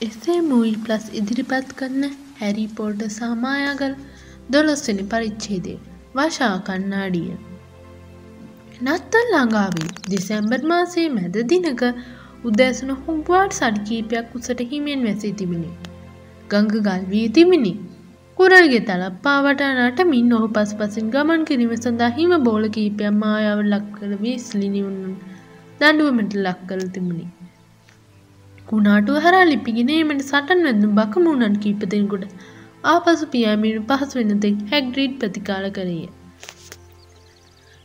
එසේ මූයිල් ප්ලස් ඉදිරිපත් කරන හැරි පොඩ්ඩ සාමායාගල් දොළොස්වනි පරිච්ඡේදය වශා කන්නාඩිය. නත්තල් ළඟාවී දෙසැම්බර් මාසයේ මැද දිනක උදැසුන හුම්පුවාට සඩි කීපයක් උසට හිමෙන් වැසී තිබිණි. ගංග ගල් වී තිබිණි. කුරල්ගේ තලප්පාවට නටමින් ඔහු පසුපසින් ගමන් කිරීම සඳහා හිම බෝල කීපයක් මායාවට ලක් කළ වීස්ලිනිවුන් දඬුවමට ලක් කළ තිබුණි. කුණාටුව හරහා ලිපිගෙනීමට සටන් වැදුණු බකමූණන් කීප දෙනෙකුට ආපසු පියාඹීම පහසු වෙන තෙක් හැග්‍රීඩ් ප්‍රතිකාර කළේය.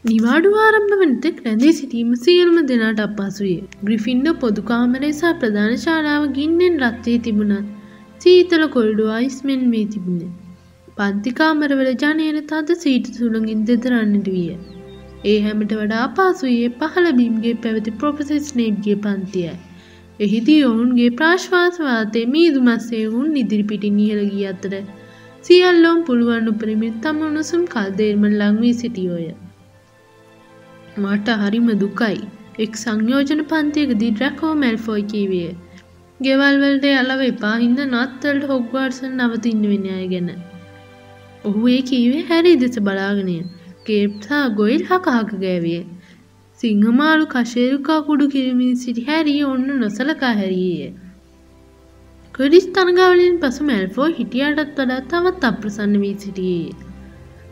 නිවාඩු ආරම්භ වන තෙක් රැඳී සිටීම සියලුම දෙනාට අපහසුය. ග්‍රිෆින්ඩෝ පොදු කාමරය සහ ප්‍රධාන ශාලාව ගින්නෙන් රත් වී තිබුණත් සීතල කොරිඩෝ අයිස් මෙන් වී තිබුණේ. පන්ති කාමරවල ජනේන තද සීට සුළඟින් දෙදරන්නට විය. ඒ හැමට වඩා අපහසුයේ පහළ බිම්ගේ පැවති ප්‍රොෆෙසර් ස්නේප්ගේ පන්තියයි. එහිදී ඔවුන්ගේ ප්‍රාශ්වාසවාතය මීදුමස්සේ වුන් ඉදිරිපිටින් ඉහළ ගිය අතර සියල්ලොම් පුළුවන් උපරිමින් තම උණුසුම් කල්දේර්ම ලංවී සිටියෝය. මට හරිම දුකයි. එක් සංයෝජන පන්තියකදී ඩ්‍රැකෝ මැල්ෆෝයි කීවිය. ගෙවල් වලට යලව එපා හින්ද නත්තල්ට හොග්වාර්සන් නවතින්න වෙන අය ගැන. ඔහු ඒ කීවේ හැරි දෙස බලාගෙනය. කේප්සා ගොයිල් හකහක ගෑවිය. සිංහමාලු කශේරුකා කුඩු කිරමින් සිටි හැරී ඔන්න නොසලකා හැරියේය. ක්‍රඩිස් තනගාවලින් පසු මැල්ෆෝ හිටියටත් වඩා තවත් අප්‍රසන්න වී සිටියේ.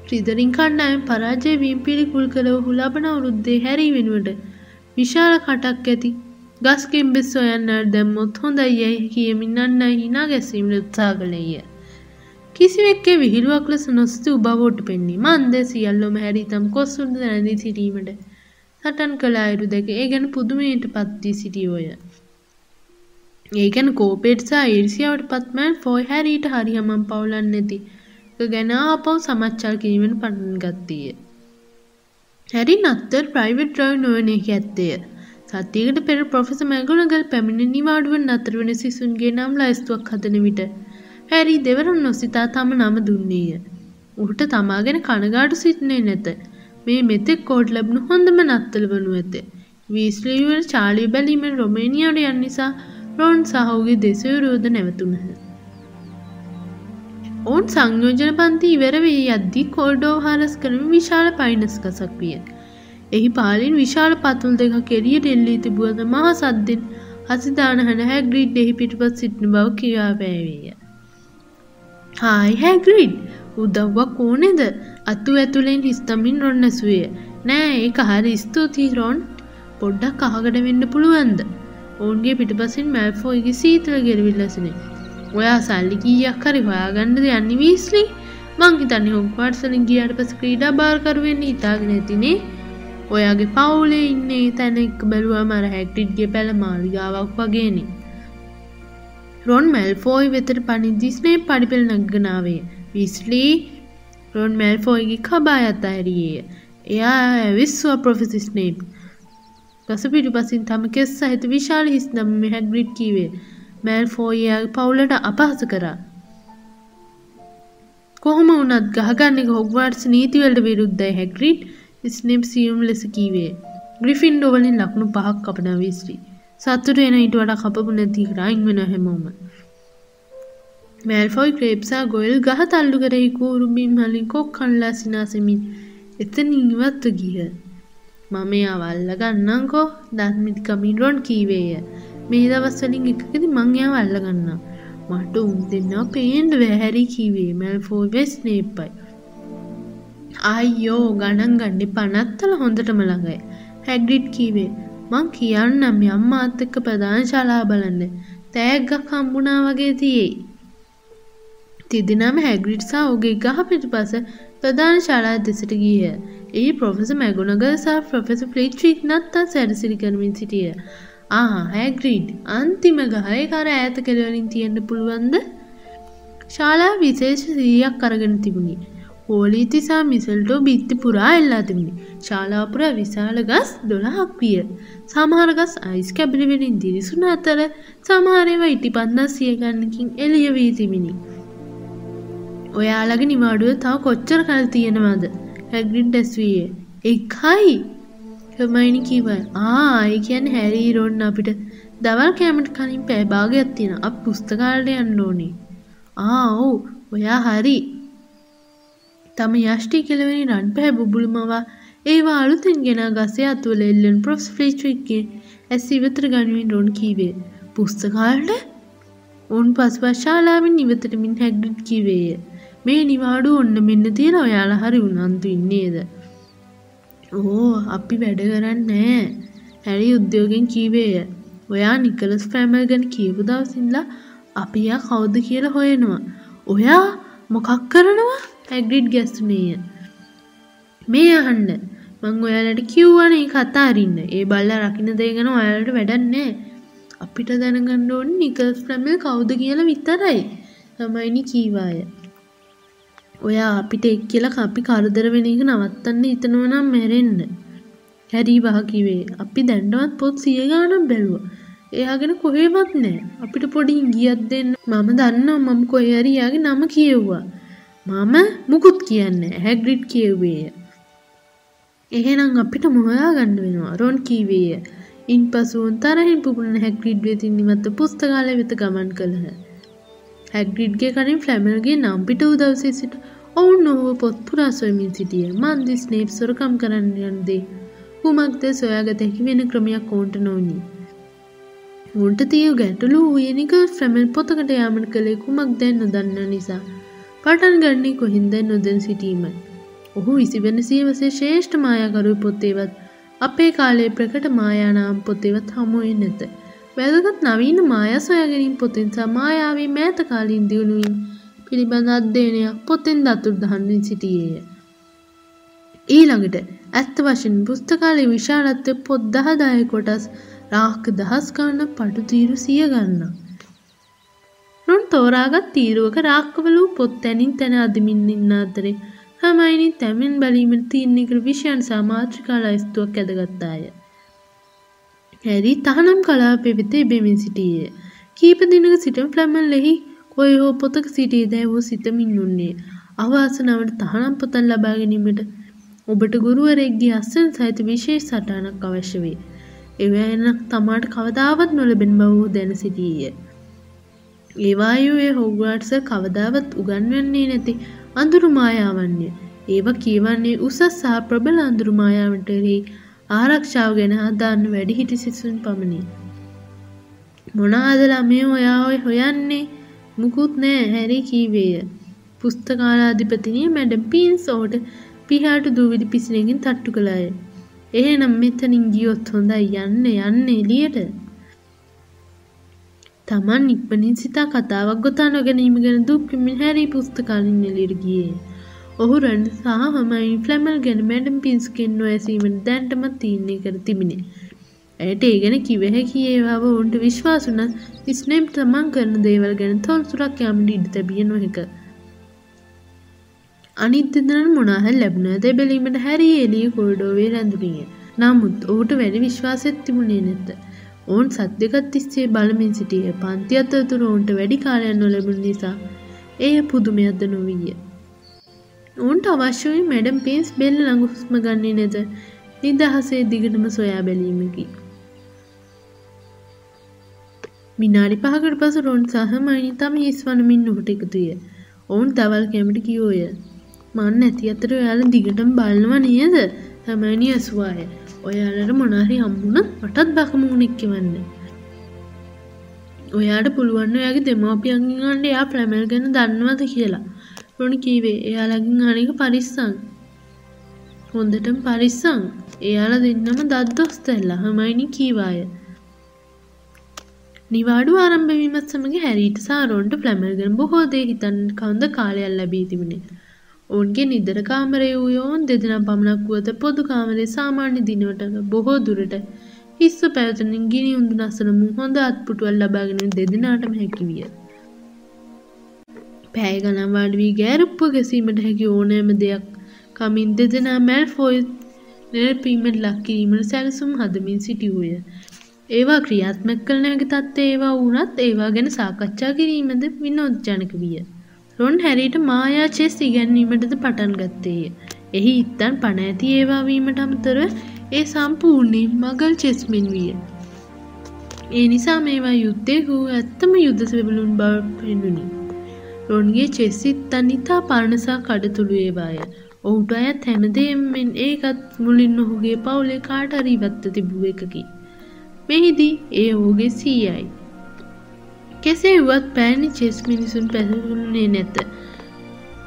ත්‍රිදරින් කණ්ඩායම් පරාජය වීම් පිළිකුල් කළව හුලබන අවුරුද්දේ හැරී වෙනුවට විශාල කටක් ඇති ගස්කෙන් බෙස් සොයන්නට දැම්මොත් හොඳයි යැයි කියමින් අන්න හිනා ගැසීමට උත්සා කළේය. කිසිවෙක්කේ විහිළුවක් ලෙස නොසිතු බවෝට පෙන්නේ මන්ද සියල්ලොම හැරී තම් කොස්සුන්ද නැදී සිටීමට සටන් කළ අයුරු දැක ඒ ගැන පුදුමයට පත්වී සිටියෝය. ඒ ගැන කෝපේට් සහ ඊර්ෂ්‍යාවට පත්මෑන් ෆෝයි හැරීට හරි හමන් පවුලන් නැති ගැන ආපව් සමච්චල් කිරීමෙන් පටන් ගත්තීය. හැරි නත්තර් ප්‍රයිවට් ඩ්‍රයිව් නොවන එක ඇත්තේය. සතියකට පෙර ප්‍රොෆෙස මැගුණගල් පැමිණ නිවාඩුවෙන් අතර වෙන සිසුන්ගේ නම් ලයිස්තුවක් හදන විට හැරි දෙවරම් නොසිතා තම නම දුන්නේය. ඔහුට තමා ගැන කනගාටු සිටිනේ නැත. මේ මෙතෙක් කෝඩ් ලැබුණු හොඳම නත්තල වනු ඇත. වීස්ලීවර චාලී බැලීමෙන් රොමේනියාවට යන්න නිසා රෝන් සහෝගේ දෙසවරුවද නැවතුනහ. ඔවුන් සංයෝජන පන්ති ඉවර වී යද්දී කෝල්ඩෝ හාරස් කරන විශාල පයිනස් කසක් විය. එහි පාලින් විශාල පතුල් දෙක කෙරියට එල්ලී තිබුවද මහ සද්දෙන් හසිදාන හැන හැග්‍රීඩ් එහි පිටපත් සිටින බව කියා පෑවේය. හායි හැග්‍රීඩ් උදව්වක් ඕනෙද? අත්තු ඇතුළෙන් හිස්තමින් රොන්න ඇසුවේ නෑ ඒක හරි ස්තුතියි රොන්. පොඩ්ඩක් අහකට වෙන්න පුළුවන්ද? ඔවුන්ගේ පිටපසින් මැල්ෆෝයිගේ සීතල ගෙරවිල්ලසිනේ ඔයා සල්ලි කීයක් හරි හොයාගන්නද යන්නේ වීස්ලි මං හිතන්නේ හොග්වාට්ස්වලින් ගියාට පස්සේ ක්‍රීඩා බාරකරුවෙන්න හිතාගෙන ඇතිනේ ඔයාගේ පවුලේ ඉන්නේ තැන එක්ක බැලුවම අර හැක්ටිඩ්ගේ පැල මාලිගාවක් වගේනේ. රොන් මැල්ෆෝයි වෙතට පනිද්දි ස්නේප් පඩිපෙළ නග්ගනාවේ. විස්ලී රොන් මැල්ෆෝයිගේ කබා යත් ඇරියේය. එයා ඇවිස්වා ප්‍රොෆෙසි ස්නේප්. පසු පිටුපසින් තම කෙස් සහිත විශාල හිස් දම හැග්‍රිඩ් කීවේ. මැල්ෆෝයියාගේ පවුලට අපහස කරා. කොහොම වුණත් ගහගන්නේ හොග්වාර්ට්ස් නීතිවලට විරුද්ධයි හැග්‍රිඩ් ස්නෙප් සියුම් ලෙස කීවේ. ග්‍රිෆින් ඩොවලින් ලක්ුණු පහක් කපන විස්රී. සත්තුට එන ඉට වඩ කපපු නැති රයින් වෙන හැමෝම. මෑල්ෆොයි ක්‍රේප්සා ගොයල් ගහ තල්ලු කරෙහි කූරුබින් හලින් කොක් කල්ලා සිනාසමින් එතන ඉවත්ව ගිහ. මම එයා වල්ල ගන්නංකෝ දත්මිති කමින්රොන් කීවේය. මේ දවස්වලින් එකකද මං එයා වල්ල ගන්නා. මට උන් දෙන්නා පේන්ඩ වැහැරි කීවේ මැල්ෆෝයි වෙස් නේප්පයි. අයියෝ ගණන් ගන්නේ පනත්තල හොඳටම ළඟයි. හැග්‍රිඩ් කීවේ මං කියන්නම් යම්මාත් එක්ක ප්‍රධාන ශාලා බලන්න. තෑග්ගක් හම්බුණා වගේ තියෙයි. තිදිනම හැග්‍රිඩ් සහ ඔහුගේ ගහ පිටුපස ප්‍රධාන ශාලා දෙසට ගියහ. එහි ප්‍රොෆෙසර් මැගුණගල් සහ ප්‍රොෆෙසර් ෆ්ලිට්වික් නත්තල් සැරසිලි කරමින් සිටිය. ආ හැග්‍රීඩ් අන්තිම ගහේ කර ඈත කෙළවලින් තියෙන්න පුළුවන්ද? ශාලා විශේෂ සිහියක් අරගෙන තිබුණි. හෝලීතිසා මිසල්ටෝ බිත්ති පුරා එල්ලා තිබුණි. ශාලාපුර විශාල ගස් දොළහක් විය. සමහර ගස් අයිස් කැබිලිවෙලින් දිරිසුන අතර සමහරේවා ඉටි පන්දස් සිය ගන්නකින් එළිය වී තිබිණි. ඔයාලගේ නිවාඩුව තව කොච්චර කල් තියෙනවද? හැග්‍රිඩ් ඇස්වීය. එකයි. හර්මයිනි කිව්වා. ආ, ඒ කියන්නේ හැරි රොන් අපිට දවල් කෑමට කලින් පැය භාගයක් තියෙන අප පුස්තකාලට යන්න ඕනේ. ආ ඔව් ඔයා හරි. තම යෂ්ටි කෙලවෙනි රන් පැහැ බුබුළු මවා ඒවා අලුතෙන් ගෙනා ගසේ අතුවල එල්ලන් ප්‍රොස් ෆ්‍රීච්වික්ගේ ඇස් ඉවතර ගනුවෙන් රොන් කීවේ. පුස්තකාලට ඔවුන් පස්වශාලාවෙන් ඉවතට මින් හැග්ඩට් කිවේය. මේ නිවාඩු ඔන්න මෙන්න තියෙන ඔයාලා හරි උනන්තු ඉන්නේද. ඕ අපි වැඩ කරන්නේ හැරි උද්‍යෝගෙන් කීවේය. ඔයා නිකලස් ෆෑමල් ගැන කියපු දවසින්ලා අපි යා කවුද කියලා හොයනවා. ඔයා මොකක් කරනවා හැග්‍රිඩ් ගැස්තුනේය. මේ අහන්න මං ඔයාලට කිව්වනේ කතා අරින්න ඒ බල්ලා රකින්න දේ ගැන ඔයාලට වැඩන්නේ අපිට දැනගන්න ඕනේ නිකල්ස් ෆ්ලැමල් කවුද කියලා විතරයි තමයිනි කීවාය ඔයා අපිට එක් කියලා අපි කරදර වෙන එක නවත්තන්න හිතනවා නම් මැරෙන්න. හැරී වහ කිවේ අපි දැන්ඩවත් පොත් සිය ගානම් බැලුවා. එයාගෙන කොහේවත් නෑ අපිට පොඩි ඉංගියක් දෙන්න. මම දන්නවා මම කොහරි යාගේ නම කියෙව්වා. මම මුකුත් කියන්න හැග්‍රිඩ් කියව්වේය එහෙනම් අපිට මොහොයා ගන්න වෙනවා. රොන් කීවේය ඉන් පසුවන් තරහින් පුපුරන හැග්‍රිඩ් වෙතින් නිමත්ත පුස්තකාලය වෙත ගමන් කළහ. හැග්‍රිඩ්ගේ කරින් ෆ්ලැමල්ගේ නම් පිට උදවසේ සිට ඔවුන් නොහුව පොත් පුරා සොයමින් සිටිය. මන්දි ස්නේප් සොරකම් කරන්න යන්දේ කුමක්ද සොයාගත හැකි වෙන ක්‍රමයක් ඕන්ට නොවනී. උන්ට තියව ගැටලු වයනික ෆ්‍රැමල් පොතකට යාමට කළේ කුමක් දැන් නොදන්න නිසා පටන් ගන්නේ කොහින්ද නොදැන් සිටීමයි. ඔහු විසිවන සියවසේ ශේෂ්ඨ මායාකරු පොත්තේවත් අපේ කාලේ ප්‍රකට මායානාම් පොතේවත් හමුවෙන් නැත. වැදගත් නවීන මායා සොයාගැනීම් පොතෙන් සමායාවේ මෑත කාලින් දියුණුවීම් පිළිබඳ අධ්‍යයනයක් පොතෙන් දතුරු දහන්මින් සිටියේය. ඊළඟට ඇත්ත වශයෙන් පුස්තකාලේ විශාලත්වය පොත් දහදාය කොටස් රාහක දහස් ගන්න පටු තීරු සිය ගන්න. රුන් තෝරාගත් තීරුවක රාක්කවලූ පොත් තැනින් තැන අදමින් ඉන්න අතරේ හමයිනි තැමෙන් බැලීමට තියන්නේ විෂයන් සාමාත්‍රිකා ලයිස්තුවක් ඇදගත්තාය. හැරි තහනම් කලාපෙ වෙත එබෙමින් සිටියේ. කීප දිනක සිටම් ෆ්ලැමල් ලෙහි කොයි හෝ පොතක සිටියේ දැවූ සිතමින් උන්නේ. අවාසනාවට තහනම් පොතන් ලබා ගැනීමට ඔබට ගුරුවරෙක්ගේ අස්සන සහිත විශේෂ සටහනක් අවශ්‍ය වේ. එවැන්නක් තමාට කවදාවත් නොලබෙන බව දැන සිටියය. ඒවායුවේ හොග්වාට්ස කවදාවත් උගන්වන්නේ නැති අඳුරු මායාවන්ය. ඒව කියවන්නේ උසස් සහ ප්‍රබල අඳුරු මායාවටෙහි ආරක්ෂාව ගැන අදන්න වැඩිහිටි සිසුන් පමණි. මොනාද ළමය ඔයා ඔය හොයන්නේ මුකුත් නෑ හැරි කීවේය. පුස්තකාලාධිපතිනිය මැඩම් පීන්ස් ඕට පිහාට දූවිලි පිසිනකින් තට්ටු කළාය. එහෙනම් මෙතනින් ගියොත් හොඳයි යන්න යන්න එලියට. තමන් ඉක්මනින් සිතා කතාවක් ගොතා නොගැනීම ගැන දුක්කමින් හැරී පුස්තකාලින් එලියට ගියේ. ඔහු රැන් සහ හමයින් ෆ්ලැමල් ගැන මැඩම් පින්ස්කෙන් නොඇසීමට දැන්ටමත් තියන්නේ කර තිබිණි. ඇයට ඒ ගැන කිව හැකි ඒවාව ඔවුන්ට විශ්වාසුනත් ස්නේම් තමන් කරන දේවල් ගැන තොන්සුරක් යාමට ඉඩ තැබිය නොහැක. අනිත් දෙදරන් මොනාහල් ලැබුණ ද බැලීමට හැරි එලිය කොල්ඩෝවේ රැඳුනිය. නමුත් ඔහුට වැඩි විශ්වාසත් තිබුණේ නැත. ඔවුන් සත්‍යකත් තිස්සේ බලමින් සිටිය පන්ති අතතුර ඔවුන්ට වැඩි කාලයන් නොලැබුණ නිසා එය පුදුමයක්ද නොවීය. ඔවුන්ට අවශ්‍යවයි මැඩම් පේස් බෙල්ල ළඟ හුස්ම ගන්නේ නැත නිදහසේ දිගටම සොයා බැලීමකි. මිනාඩි පහකට පස රොන් සහ මයිනි තම හිස් වනමින් ඔහුට එකතුය. ඔවුන් දවල් කැමට කිවෝය. මන් ඇති අතර ඔයාල දිගටම බලනවා නේද හැමයිනි ඇසවාය. ඔයාලට මොනාරි හම්බුණ මටත් බකමුණෙක්කි වන්න. ඔයාට පුළුවන් ඔයාගේ දෙමාපියන්ගන්ට එයා ප්‍රමල් ගැන දන්නවද කියලා. රොනි කීවේ එයාලගින් අනික පරිස්සං. හොඳටම පරිස්සං එයාල දෙන්නම දද්දොස්තැල්ලා හමයිනි කීවාය. නිවාඩු ආරම්භවීමත් සමඟ හැරීට සාරෝන්ට ෆ්ලැමල්ගෙන් බොහෝදේ හිතන් කවුද කාලයක් ලැබී තිබුණේ. ඔවුන්ගේ නිදර කාමරය වූයෝන් දෙදෙනම් පමණක් වුවත පොදු කාමරේ සාමාන්‍ය දිනවට බොහෝ දුරට හිස්ස පැවතනින් ගිනි උඳු නසනමු හොඳ අත්පුටුවල් ලබාගෙන දෙදෙනාටම හැකිවිය. පෑය ගනම් වාඩවී ගෑරුප්පුව ගැසීමට හැකි ඕනෑම දෙයක් කමින් දෙදෙනා මැල් ෆොයි නිරපීමට ලක්කිරීමට සැලසුම් හදමින් සිටිවූය. ඒවා ක්‍රියාත්මක කළ නැග තත්ත්ව ඒවා වුණත් ඒවා ගැන සාකච්ඡා කිරීමද විනෝද්ජනක විය. රොන් හැරීට මායා චෙස් ඉගැන්වීමටද පටන් ගත්තේය. එහි ඉත්තන් පණ ඇති ඒවා වීමට අමතර ඒ සම්පූර්ණයෙන් මගල් චෙස්මෙන් විය. ඒ නිසා මේවා යුද්ධය වූ ඇත්තම යුද්ධ සෙබලුන් බව පෙන්නුනි. රොන්ගේ චෙස්සිත් තන් ඉතා පරණසා කඩතුළු ඒවාය. ඔහුට අයත් හැමදේෙන් ඒකත් මුලින් ඔහුගේ පවුලේ කාටරී වත්ත තිබූ එකකි. මෙහිදී ඒ ඔහුගේ සීයයි. කෙසේ වුවත් පෑණි චෙස් මිනිසුන් පැසුන්නේ නැත.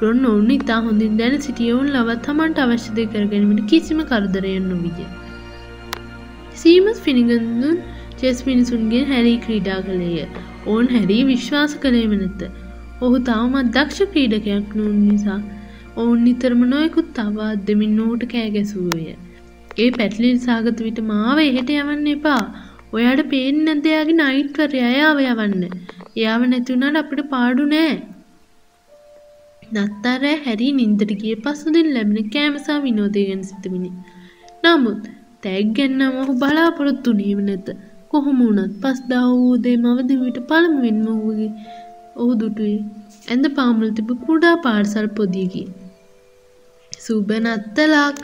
රොන් ඔවුන් ඉතා හොඳින් දැන සිටියවුන් ලවත් හමන්ට අවශ්‍යද කරගැනීමට කිසිම කරදරයෙන් නොවිය. සීමස් ෆිනිගඳුන් චෙස් මිනිසුන්ගේ හැරී ක්‍රීඩා කළේය. ඕන් හැරී විශ්වාස කළේම නැත. ඔහු තවමත් දක්ෂ ක්‍රීඩකයක් නොන් නිසා ඔවුන් නිතරම නොයකුත් තවාත් දෙමින් ඔහුට කෑගැසුවය. ඒ පැටලිල් සාගත විට මාව එහෙට යවන්න එපා. ඔයාට පේන්නේ නැද්ද එයාගේ නයිට්වරය එයාව යවන්න. එයාව නැති වුණාට අපිට පාඩු නෑ. නත්තරෑ හැරී නින්දට ගිය පසුදින් ලැබෙන කෑමසා විනෝදය ගැන සිතමිනි. නමුත් තැග් ගැන්නම් ඔහු බලාපොරොත්තු වුණේම නැත. කොහොම වුණත් පස්දා වූ උදේ මවද විට පළමුවෙන්ම ඔහුගේ ඔහු දුටුවේ ඇඳ පාමුල තිබ කුඩා පාර්සල් පොදියකි. සූබැන අත්තලාක්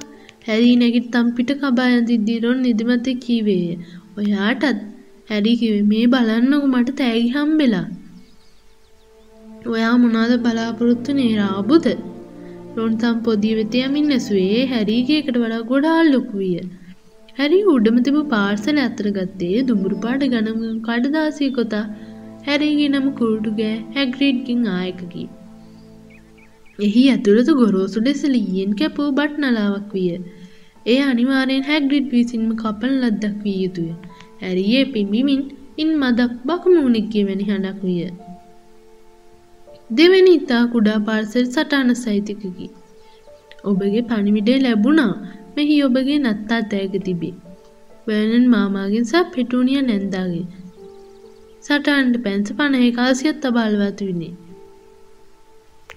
හැරී නැගිට තම් පිට කබා ඇඳිද්දී රොන් නිදිමත කීවේය. ඔයාටත් හැරි කිව්වේ මේ බලන්නකෝ මට තෑගි හම්බෙලා. ඔයා මොනවද බලාපොරොත්තු නේ රාබුද? රොන් තම් පොදිය වෙත යමින් ඇසුවේ හැරීගේ එකට වඩා ගොඩාක් ලොකු විය. හැරි උඩම තිබු පාර්සල අතර ගත්තේ දුඹුරු පාට ගණන් කඩදාසිය කොතා හැරීගේ නම කුරුටුගෑ හැග්‍රීඩ්ගෙන් ආයකකි. එහි ඇතුළත ගොරෝසු ලෙස ලීයෙන් කැපූ බට් නලාවක් විය. එය අනිවාර්යෙන් හැග්‍රිඩ් විසින්ම කපන ලද්දක් විය යුතුය. හැරියේ පිම්බිමින් ඉන් මදක් බකමූණෙක්ගේ වැනි හඬක් විය. දෙවැනි ඉතා කුඩා පාර්සල් සටහන සහිතකකි. ඔබගේ පණිවිඩය ලැබුණා මෙහි ඔබගේ නත්තා තෑග තිබේ. බර්නන් මාමාගෙන් සහ පෙටූනිය නැන්දාගේ. සටහන්ට පැන්ස පණහේ කාසියත් තබාල්වත් විනේ.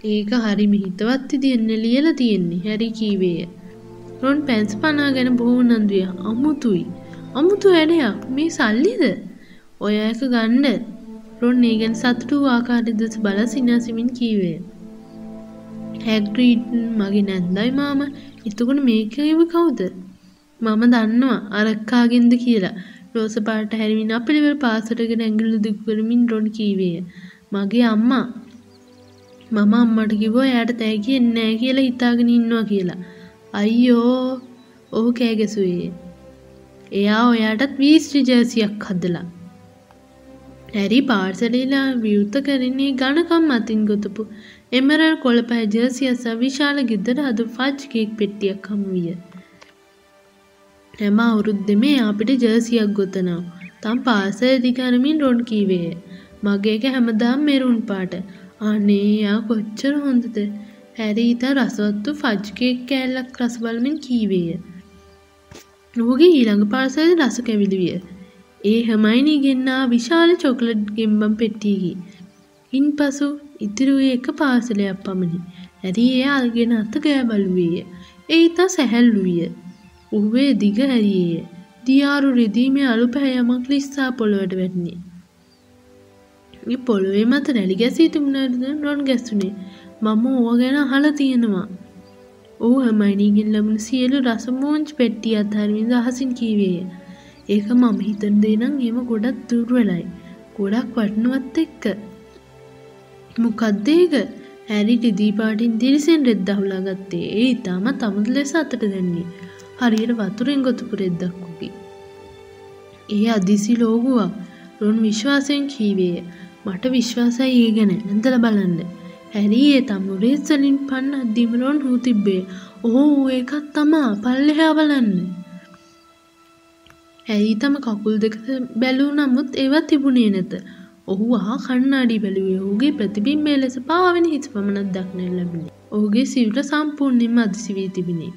ඒක හරි මිහිතවත් තියන්න ලියල තියෙන්නේ හැරි කීවේය. රොන් පැන්ස් පනා ගැන බොහෝ නන්දුය අමුතුයි. අමුතු වැඩයක් මේ සල්ලිද? ඔය එක ගන්න. රොන් ඒ ගැන සතුටු ආකාරය දෙස බල සිනාසිමින් කීවේ. හැග්‍රීඩ් මගේ නැන්දයි මාම එතකොට මේක කිව්ව කවුද? මම දන්නවා අරක්කාගෙන්ද කියලා. රෝස පාට හැරිමින් අපිළිවෙල පාසටගෙන ඇඟිල්ල දික් කරමින් රොන් කීවේය. මගේ අම්මා මම අම්මට කිව්වා එයාට තෑගි එන්නේ නැහැ කියලා හිතාගෙන ඉන්නවා කියලා. අයියෝ ඔහු කෑගැසුවේ. එයා ඔයාටත් වීස්ටි ජර්සියක් හදලා. හැරි පාර්සලීලා විවෘත කරන්නේ ගණකම් අතින් ගොතපු එමරල් කොළපෑ ජර්සිය සහ විශාල ගෙදර හදු ෆජ් කේක් පෙට්ටියක් හමු විය. හැම අවුරුද්දෙම අපිට ජර්සියක් ගොතනවා. තම් පාසල දිගරමින් රොන් කීවේය. මගේ එක හැමදාම මෙරුන් පාට. අනේ යා කොච්චර හොඳද. හැරි ඉතා රසවත්තු ෆජ් කේක් කෑල්ලක් රස බලමින් කීවේය. ඔහුගේ ඊළඟ පාර්සලද රස කැවිලි විය. ඒ හමයිනී ගෙන්නා විශාල චොකලට් ගෙම්බම් පෙට්ටියකි. ඉන් පසු ඉතිරුවේ එක පාසලයක් පමණි. ඇරි එය අල්ගෙන අත ගෑ බලුවේය. ඒ ඉතා සැහැල්ලු විය. උහුවේ දිග හැරියේය. දියාරු රිදීමේ අලු පැහැයමක් ලිස්සා පොළොවට වැටනේ. ඒ පොළොවේ මත රැලි ගැසී තිබුණාද රොන් ගැස්සුනේ. මම ඕව ගැන අහලා තියෙනවා. ඔහු හමයිනීගෙන් ලැබුණු සියලු රසමෝංච් පෙට්ටිය අත්හරිමින් අහසින් කීවේය. ඒක මම හිතන දේ නම් එහෙම ගොඩක් දුර්වලයි. ගොඩක් වටිනවත් එක්ක. මොකක්ද ඒක? හැරි රිදී පාටින් දිරිසෙන් රෙද්ද අහුලා ගත්තේ. ඒ ඊටම තමුදු ලෙස අතට දැන්නේ. හරියට වතුරෙන් ගොතුපු රෙද්දක් වගේ. ඒ අදිසි ලෝගුවක්. රොන් විශ්වාසයෙන් කීවේය. මට විශ්වාසයි ඒ ගැන. නැන්දලා බලන්න. හැරි ඒ තමුරේ සලින් පන්න අද්දිම රොන් හූ තිබ්බේ. ඕ ඒකත් තමා පල්ලෙහා බලන්න. ඇයි තම කකුල් දෙක බැලූ නමුත් ඒවත් තිබුණේ නැත. ඔහු ආ කණ්ණාඩි බැලුවේ ඔහුගේ ප්‍රතිබිම්බය ලෙස පාවෙන හිස් පමණක් දක්නට ලැබුණේ. ඔහුගේ සිවුර සම්පූර්ණයෙන්ම අදිසි වී තිබිණි.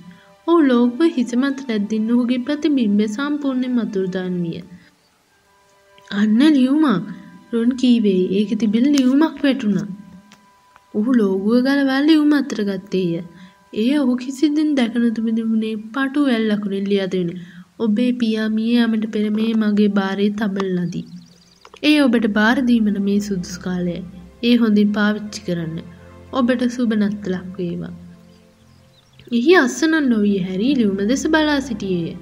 ඔහු ලෝකුව හිස මත රැද්දින්න ඔහුගේ ප්‍රතිබිම්බය සම්පූර්ණයෙන් අතුරුදන් විය. අන්න ලියුමක් රොන් කීවේ ඒක තිබෙන ලියුමක් වැටුණා. ඔහු ලෝගුව ගලවා ලියුම අතර ගත්තේය. ඒ ඔහු කිසිදින් දැක නොතිබුණේ පටු වැල් අකුරින් ලියා දෙන්නේ. ඔබේ පියා මිය යාමට පෙර මේ මගේ බාරේ තබන ලදී. ඒ ඔබට බාර දීමන මේ සුදුසු කාලය. ඒ හොඳින් පාවිච්චි කරන්න. ඔබට සුබ නත්තලක් වේවා. එහි අස්සනන් නොවිය හැරී ලියුම දෙස බලා සිටියේය.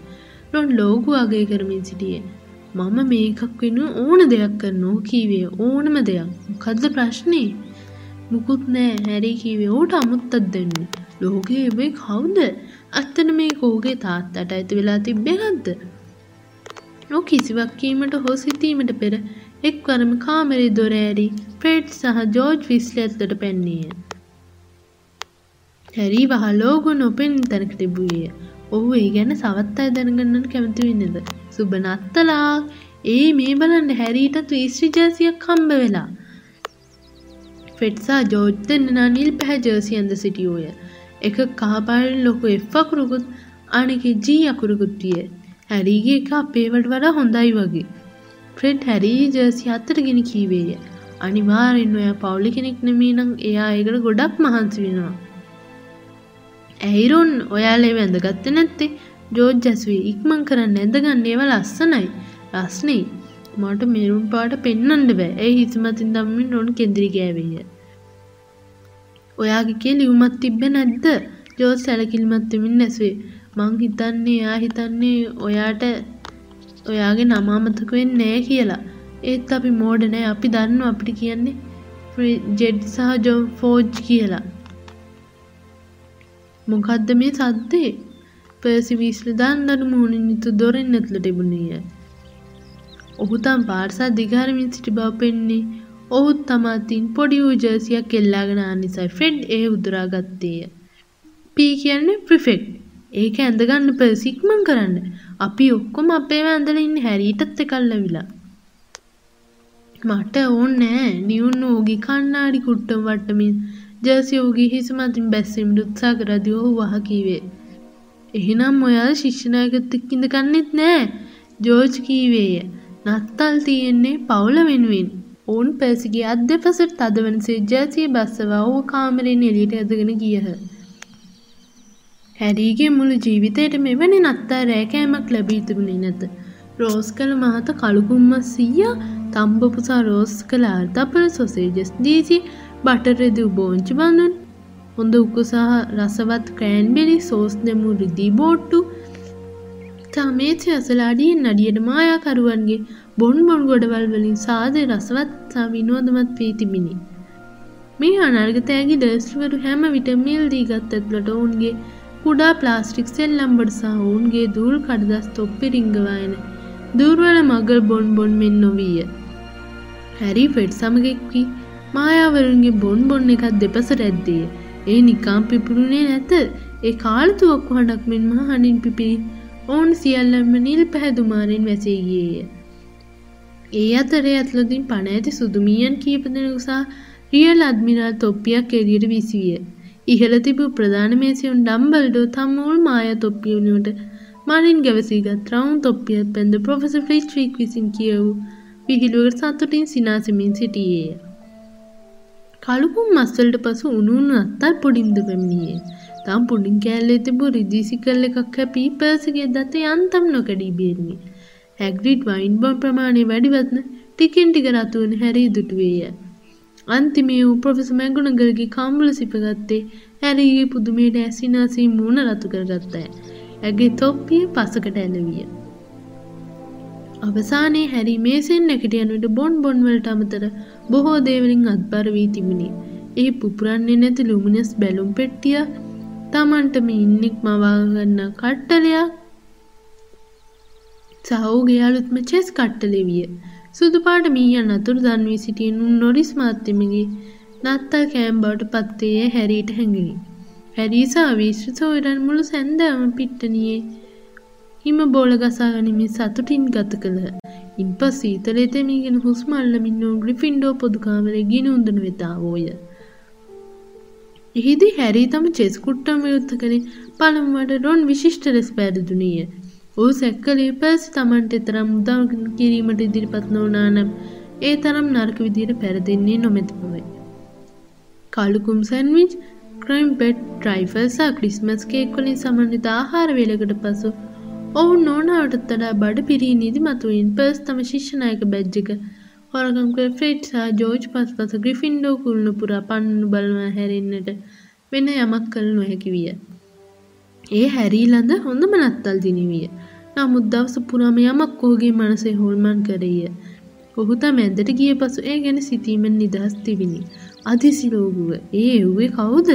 රොන් ලෝගු අගය කරමින් සිටියේ. මම මේකක් වෙන ඕන දෙයක් කරනෝ කීවේ ඕනම දෙයක් මොකද්ද ප්‍රශ්නේ මුකුත් නෑ හැරි කීවේ ඕට අමුත්තක් දෙන්න ලෝකයේ මේ කවුද අත්තන මේ කෝගේ තාත්තට ඇති වෙලා තිබ්බෙනක්ද නො කිසිවක් කීමට හෝ සිතීමට පෙර එක්වරම කාමරේ දොර ඇරි ෆ්‍රෙඩ් සහ ජෝර්ජ් විස්ලි ඇතුළට පැන්නේය. හැරි වහලෝගු නොපෙන් තැනක තිබුයේය. ඔහු ඒ ගැන සවත් අය දැනගන්නට කැමති වෙන්නද. සුබ නත්තලා ඒ මේ බලන්න හැරීටත් වීස්ත්‍රි ජර්සියක් හම්බ වෙලා. ෆෙට්සා ජෝර්ජ් දෙන්න නිල් පැහැ ජර්සි ඇඳ සිටියෝය. එක කහපාරින් ලොකු එෆ් අකුරුකුත් අනෙක ජී අකුරුකුත් විය. හැරීගේ එක අපේවට වඩා හොඳයි වගේ. ෆ්‍රෙඩ් හැරී ජර්සි අතරගෙන කීවේය. අනිවාර්යෙන් ඔයා පවුලි කෙනෙක් නෙමේ නම් එයා ඒකට ගොඩක් මහන්සි වෙනවා. ඇයිරොන් ඔයාලේ වැඳගත්තේ නැත්තේ ජෝර්ජ් ඇසුවේ ඉක්මන් කරන්න ඇඳගන්න ඒව ලස්සනයි. රස්නේ මට මෙරුන් පාට පෙන්වන්න බෑ. ඒ හිසමතින් දම්මින් රොන් කෙන්දිරි ගෑවෙය. ඔයාගේ කේ ලියුමක් තිබ්බේ නැද්ද? ජෝර්ජ් සැලකිලිමත් වෙමින් ඇසුවේ. මං හිතන්නේ එයා හිතන්නේ ඔයාට ඔයාගේ නම අමතක වෙන්නේ නැහැ කියලා. ඒත් අපි මෝඩ නෑ අපි දන්නවා අපිට කියන්නේ ජෙඩ් සහ ජොන් ෆෝජ් කියලා. මොකද්ද මේ සද්දේ? පර්සි වීස්ලි දන්නඩු මුහුණින් යුතු දොරෙන් ඇතුළට තිබුණේය. ඔහු තම පාර්සා දිගහරමින් සිටි බව පෙන්නේ ඔහුත් තමා තින් පොඩි වූ ජර්සියක් එල්ලාගෙන ආ නිසයි ෆ්‍රෙඩ් ඒ උදුරා ගත්තේය. පී කියන්නේ ප්‍රිෆෙක්ට්. ඒක ඇඳගන්න පර්සි ඉක්මන් කරන්න. අපි ඔක්කොම අපේව ඇඳලා ඉන්නේ හැරීටත් එකල් ඇවිලා. මට ඕනෑ නිවුන් ඕගේ කන්නාඩි කුට්ටම් වට්ටමින් ජර්සි ඕගේ හිස මතින් බැස්සීමට උත්සාහ කරද්දී ඔහු වහ කීවේ. එහෙනම් ඔයා ශිෂ්‍යනායකත් එක්ක ඉඳගන්නෙත් නෑ. ජෝර්ජ් කීවේය. නත්තල් තියෙන්නේ පවුල වෙනුවෙන්. ඔවුන් පර්සිගේ අත් දෙපසට තදවනසේ ජර්සිය බස්සවා ඔහු කාමරයෙන් එළියට ඇදගෙන ගියහ. හැරීගේ මුළු ජීවිතයට මෙවැනි නත්තා රෑකෑමක් ලැබී තිබුණේ නැත. රෝස් කළ මහත කළුකුම්ම සීයා තම්බපුසා රෝස් කළ අර්ධපල සොසේජස් දීසි බටරෙදූ බෝංචි බඳුන් හොඳ උකු සහ රසවත් ක්‍රෑන්බෙලි සෝස් දෙමු රිදී බෝට්ටු තමේචි අසලාඩියෙන් නඩියට මායාකරුවන්ගේ බොන් බොන් ගොඩවල් වලින් සාදය රසවත් සා විනෝදමත් වී තිබිණි. මේ අනර්ගතෑගේ ඩස්ටවරු හැම විට මිල් දී ගත් ඇත්ලට ඔවුන්ගේ කුඩා ප්ලාස්ටික් සෙල්ලම්බට සහ ඔවුන්ගේ දූල් කඩදස් තොප්පි රිංගවායන දූර්වල මගල් බොන් බොන් මෙන් නොවීය. හැරි ෆෙඩ් සමගෙක්වී මායාවරුන්ගේ බොන් බොන්න එකත් දෙපසට ඇද්දේ. ඒ නිකාම් පිපුරුණේ නැත ඒ කාලතුවක්කු හඬක් මෙන්ම හඬින් පිපිරි ඔවුන් සියල්ලම නිල් පැහැදුමාරෙන් වැසේගියේය. ඒ අතරේ ඇත්ලොතින් පණ ඇති සුදුමියන් කීපදෙනෙකු සහ රියල් අද්මිරාල් තොප්පියක් එළියට විසිවිය. ඉහළ තිබූ ප්‍රධාන මේසයුන් ඩම්බල්ඩෝ තම මුල් මායා තොප්පිය වුණුවට මලින් ගැවසීගත් රවුන් තොප්පිය පැන්ද ප්‍රොෆෙසර් ෆ්‍රිච්වික් විසින් කියවූ විහිළුවකට සතුටින් සිනාසෙමින් සිටියේය. කළුකුම් මස්වලට පසු උණුුණු අත්තල් පොඩින්ද පැමිණියේ. තම් පුඩින් කෑල්ලේ තිබූ රිදිසි කල්ල එකක් හැපී පර්සගේ දත යන්තම් නොකඩී බේරණි. හැග්‍රිඩ් වයින් බොන් ප්‍රමාණය වැඩිවත්න ටිකෙන් ටික රතුවන හැරී දුටුවේය. අන්තිමේ වූ ප්‍රොෆෙස මැගුණගරගේ කම්බුල සිපගත්තේ හැරීගේ පුදුමයට ඇසිනාසී මූුණ රතු කරගත්තෑ. ඇගේ තොප්පිය පසකට ඇලවිය. අවසානයේ හැරි මේසෙන් නැකට යනට බොන් බොන්වලට අමතර බොහෝ දේවලින් අත්බර වී තිබුණේ. ඒ පුපුරන්නේ නැති ලුමිනස් බැලුම් පෙට්ටිය තමන්ටම ඉන්නෙක් මවාගන්න කට්ටලයක් සහෝගේ අලුත්ම චෙස් කට්ටලෙ විය. සුදුපාට මීයන් අතුරු දන්වී සිටියෙන් උන් නොරිස් මාත්‍යමගේ නත්තල් කෑම් බවට පත්තේ හැරීට හැඟිනි. හැරීසා විශ්්‍ර සෝයරන් මුළු සැන්දෑම පිට්ටනියේ හිම බෝල ගසා ගනිමින් සතුටින් ගත කළහ. ඉන්පස් සීතලේ තෙමීගෙන හුස්ම අල්ලමින් වූ ග්‍රිෆින්ඩෝ පොදු කාමරේ ගිනි උඳන වෙත ආවෝය. එහිදී හැරී තම චෙස් කුට්ටම විරුද්ධ කළේ පළමුවට රොන් විශිෂ්ට ලෙස පැරදුනීය. ඔහු සැක්කලේ පර්සි තමන්ට එතරම් උදව් කිරීමට ඉදිරිපත් නොවුනා නම් ඒ තරම් නරක විදියට පැරදෙන්නේ නොමැති බවයි. කළුකුම් සැන්විච් ක්‍රයිම් පෙට් ට්‍රයිෆල් සහ ක්‍රිස්මස් කේක් වලින් සමන්විත ආහාර වේලකට පසු ඔවුන් ඕනාවටත් වඩා බඩ පිරී නිදිමතුවෙන් පර්ස් තම ශිෂ්‍යනායක බැජ් එක හොරගම් කළ ෆ්‍රෙඩ් සහ ජෝර්ජ් පස්පස ග්‍රිෆින්ඩෝ කුළුණු පුරා පන්නු බලවා හැරෙන්නට වෙන යමක් කළ නොහැකි විය. ඒ හැරී ළඳ හොඳම නත්තල් දිනි විය. නමුත් දවස පුරාම යමක් ඔහුගේ මනසේ හොල්මන් කරේය. ඔහු තම ඇඳට ගිය පසු ඒ ගැන සිතීමෙන් නිදහස් තිබිණි. අදිසි ලෝගුව ඒ එව්වේ කවුද?